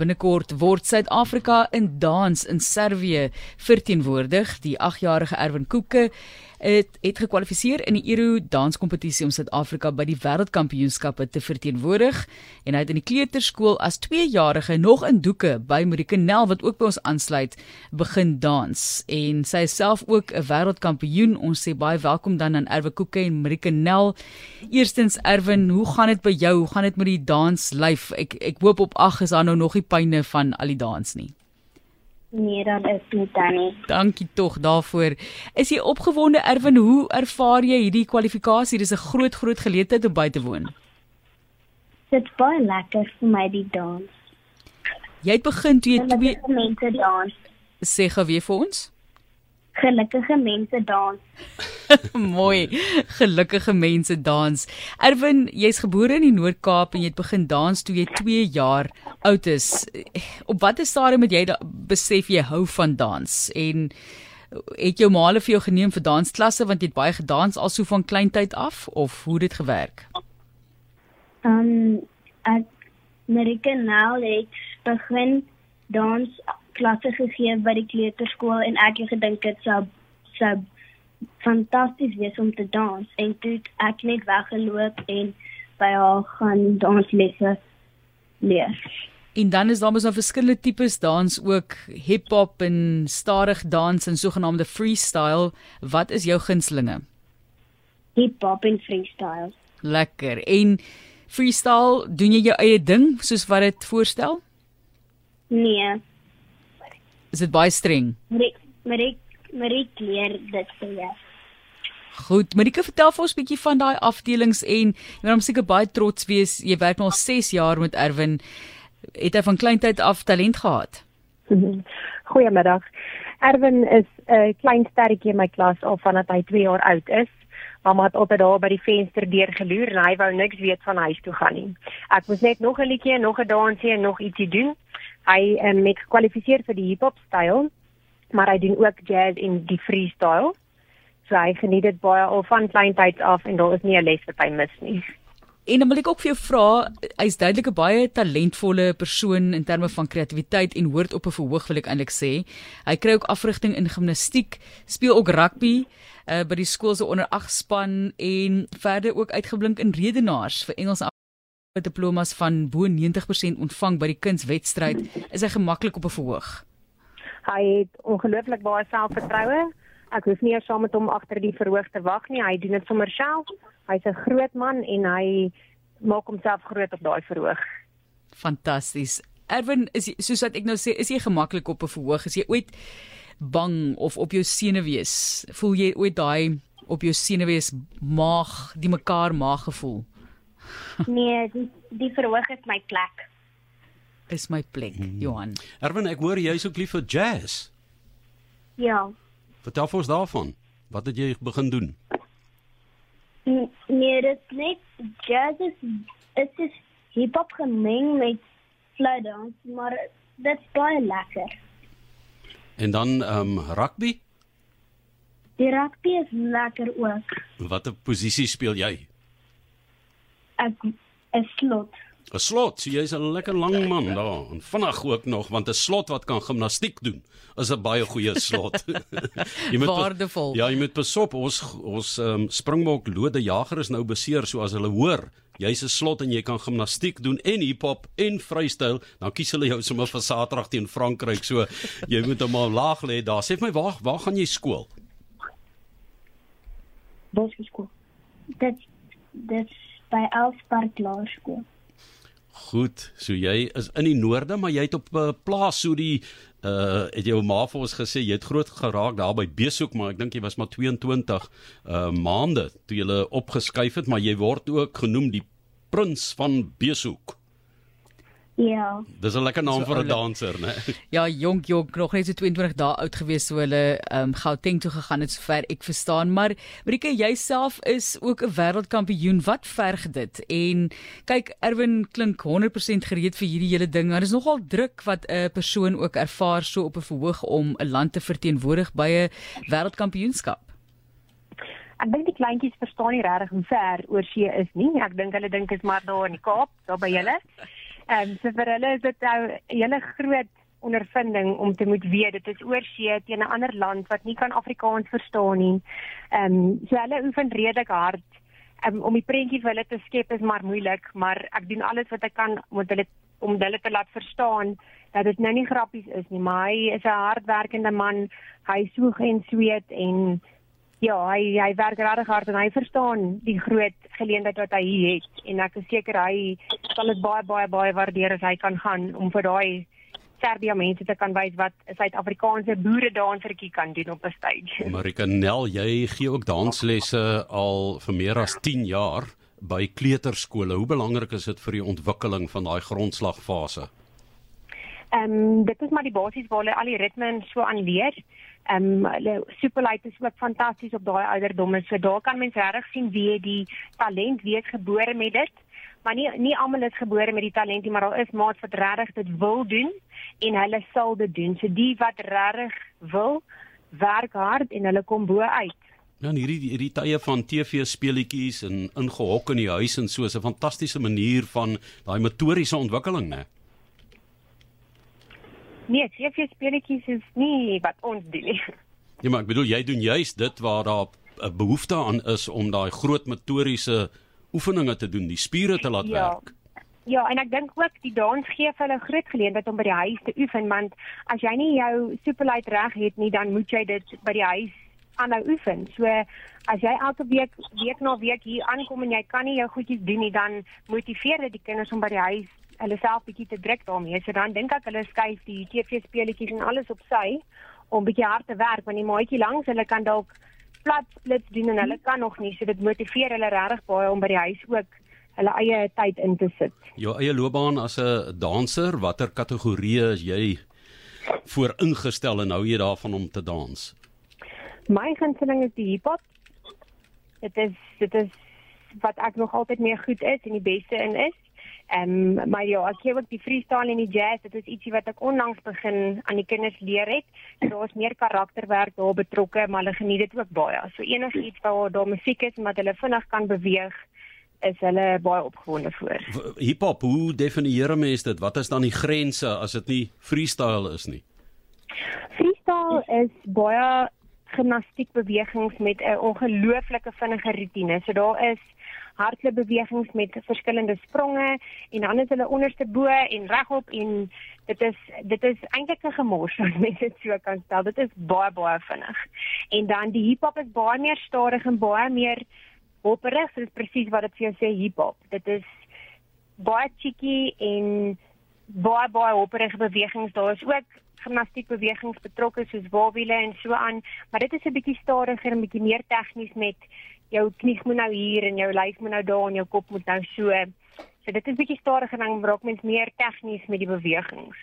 binnekort word Suid-Afrika in dans in Servië verteenwoordig. Die 8-jarige Erwin Koeke het het gekwalifiseer in die Euro danskompetisie om Suid-Afrika by die wêreldkampioenskappe te verteenwoordig en hy het in die kleuterskool as 2-jarige nog in doeke by Marikenel wat ook by ons aansluit begin dans en sy is self ook 'n wêreldkampioen. Ons sê baie welkom dan aan Erwin Koeke en Marikenel. Eerstens Erwin, hoe gaan dit by jou? Hoe gaan dit met die danslyf? Ek ek hoop op 8 is daar nou nog nie pyne van al die dans nie. Nee, dan is nie. Dankie tog daarvoor. Is jy opgewonde Erwin? Hoe ervaar jy hierdie kwalifikasie? Dis 'n groot groot geleentheid om by te woon. Dit is baie lekker vir my die dans. Jy het begin toe jy twee mense dans. Sê gou weer vir ons gelukkige mense dans. Mooi. Gelukkige mense dans. Erwin, jy's gebore in die Noord-Kaap en jy het begin dans toe jy 2 jaar oud is. Op watter stadium het jy besef jy hou van dans en het jou maale vir jou geneem vir dansklasse want jy het baie gedans al so van kleintyd af of hoe dit gewerk? Ehm um, ek Marika nou het begin dans klasse gegee by die kleuterskool en ek het gedink dit sou sou fantasties wees om te dans en toe ek net weggeloop en by haar gaan danslesse leer. En dan is daar mos nou verskillende tipes dans ook hip-hop en stadig dans en sogenaamde freestyle. Wat is jou gunstelinge? Hip-hop en freestyle. Lekker. En freestyle, doen jy jou eie ding soos wat dit voorstel? Nee. Is dit baie streng? Marie Marie Marie leer dit vir jou. Goed, Marika, vertel vir ons 'n bietjie van daai afdelings en jy moet hom seker baie trots wees. Jy werk nou al 6 jaar met Erwin. Het hy van kleintyd af talent gehad? Goeiemiddag. Erwin is 'n klein sterretjie in my klas al vanaf hy 2 jaar oud is. Mamma het altyd daar by die venster deur geloer en hy wou niks weet van huis toe gaan nie. Ek moes net nog 'n liedjie en nog 'n dansie en nog ietsie doen. Hy um, het gekwalifiseer vir die hip-hop styl, maar hy doen ook jazz en die freestyle. So hy geniet dit baie al van kleintyd af en daar is nie 'n les wat hy mis nie. En dan wil ek ook vir jou vra, hy's duidelik 'n baie talentvolle persoon in terme van kreatiwiteit en hoort op 'n verhoog wil ek eintlik sê. Hy kry ook afrigting in gimnastiek, speel ook rugby uh, by die skool se onder 8 span en verder ook uitgeblink in redenaars vir Engels diplomas van bo 90% ontvang by die kunswedstryd, is hy gemaklik op 'n verhoog. Hy het ongelooflik baie selfvertroue. Ek hoef nie eers saam met hom agter die verhoog te wag nie. Hy doen dit sommer self. Hy's 'n groot man en hy maak homself groot op daai verhoog. Fantasties. Erwin, is soos wat ek nou sê, is jy gemaklik op 'n verhoog? Is jy ooit bang of op jou senuwees? Voel jy ooit daai op jou senuwees maag, die mekaar maag gevoel? Nee, die die verhoog is my plek. Is my plek, hmm. Johan. Erwin, ek hoor jy's ook lief vir jazz. Ja. Vertel vir ons daarvan. Wat het jy begin doen? Nee, dit net jazz is dit is hip-hop gemeng met fluitdans, maar dit's baie lekker. En dan ehm um, rugby? Die rugby is lekker ook. Watter posisie speel jy? Ek 'n slot. 'n Slot, so jy's 'n lekker lang man daar en vinnig ook nog want 'n slot wat kan gimnastiek doen is 'n baie goeie slot. jy moet waardevol. Ja, jy moet besop ons ons um, springbok lode jager is nou beseer so as hulle hoor jy's 'n slot en jy kan gimnastiek doen en hiphop en freestyle, dan kies hulle jou sommer vir Saterdag teen Frankryk. So jy moet hom al laag lê daar. Sê vir my waar waar gaan jy skool? Waar skool? Dit dit by Elspark Laerskool. Goed, so jy is in die noorde, maar jy het op 'n uh, plaas so die uh het jou ma vir ons gesê jy het groot geraak daar by Besoek, maar ek dink jy was maar 22 uh maande toe jy opgeskuif het, maar jy word ook genoem die prins van Besoek. Ja. Dis 'n lekker naam so, vir 'n danser, né? Ja, jonk jonk, nog net so 22 dae oud gewees so hulle ehm um, Gauteng toe gegaan het sover ek verstaan, maar Marika, jouself is ook 'n wêreldkampioen. Wat verg dit? En kyk, Erwin klink 100% gereed vir hierdie hele ding. Daar is nogal druk wat 'n persoon ook ervaar so op 'n verhoog om 'n land te verteenwoordig by 'n wêreldkampioenskap. Ek dink die kleintjies verstaan nie regtig hoe ver oor see is nie. Ek dink hulle dink dit is maar daar in die Kaap, daar by julle. Ehm um, so vir hulle is dit nou 'n hele groot ondervinding om te moet weet dit is oorsee teen 'n ander land wat nie kan Afrikaans verstaan nie. Ehm um, so hulle oefen redelik hard. Um, om die prentjie vir hulle te skep is maar moeilik, maar ek doen alles wat ek kan om hulle om hulle te laat verstaan dat dit nou nie grappies is nie, maar hy is 'n hardwerkende man. Hy soeg en sweet en ja, hy hy werk regtig hard en hy verstaan die groot geleentheid wat hy het en ek is seker hy sal dit baie baie baie waardeer as hy kan gaan om vir daai Serbia mense te kan wys wat 'n Suid-Afrikaanse boere dansertjie kan doen op 'n stage. Marika Nel, jy gee ook danslesse al vir meer as 10 jaar by kleuterskole. Hoe belangrik is dit vir die ontwikkeling van daai grondslagfase? Ehm um, dit is maar die basies waar hulle al die ritme en so aan leer. Ehm um, hulle superlite is ook fantasties op daai ouderdomme. So daar kan mens regtig sien wie die talent wie gebore met dit maar nie nie almal is gebore met die talent nie, maar daar is maats wat regtig dit wil doen en hulle sal dit doen. So die wat regtig wil, werk hard en hulle kom bo uit. Nou hierdie hierdie tye van TV speletjies en ingehok in die huis en so is 'n fantastiese manier van daai motoriese ontwikkeling, né? Nee, TV speletjies is nie wat ons doen nie. Ja, maar ek bedoel jy doen juist dit waar daar 'n behoefte aan is om daai groot motoriese oefeninge te doen, die spiere te laat ja. werk. Ja, en ek dink ook die dans gee vir hulle groot geleentheid om by die huis te oefen want as jy nie jou superlight reg het nie, dan moet jy dit by die huis aanhou oefen. So as jy elke week week na week hier aankom en jy kan nie jou goedjies doen nie, dan motiveer dit die kinders om by die huis hulle self bietjie te druk daarmee. So dan dink ek hulle skuif die TV speletjies en alles op sy om bietjie hard te werk want die maatjie langs hulle kan dalk plat splits doen en hulle kan nog nie so dit motiveer hulle regtig baie om by die huis ook hulle eie tyd in te sit. Jou eie loopbaan as 'n danser, watter kategorieë is jy voor ingestel en hou jy daarvan om te dans? My gunsteling is die hiphop. Dit is dit is wat ek nog altyd mee goed is en die beste in is. Ehm um, maar ja, ek gee ook die freestyle en die jazz, dit is ietsie wat ek onlangs begin aan die kinders leer het. So daar's meer karakterwerk daar betrokke, maar hulle geniet dit ook baie. So enigiets waar daar musiek is en wat hulle vinnig kan beweeg, is hulle baie opgewonde voor. Hip hop, hoe definieer mense dit? Wat is dan die grense as dit nie freestyle is nie? Freestyle is baie gimnastiekbewegings met 'n ongelooflike vinnige rotine. So daar is hardloopbewegings met verskillende spronge en dan is hulle onderste bo en regop en dit is dit is eintlik 'n gemors as mens dit so kan stel. Dit is baie baie vinnig. En dan die hiphop is baie meer stadig en baie meer hopperig, so dit is presies wat dit vir jou sê hiphop. Dit is baie cheeky en baie baie hopperige bewegings. Daar is ook gimnastiekbewegings betrokke soos waalwiele en so aan, maar dit is 'n bietjie stadiger en bietjie meer tegnies met jou knie moet nou hier en jou lyf moet nou daar en jou kop moet nou so. So dit is bietjie stadiger dan raak mens meer tegnies met die bewegings.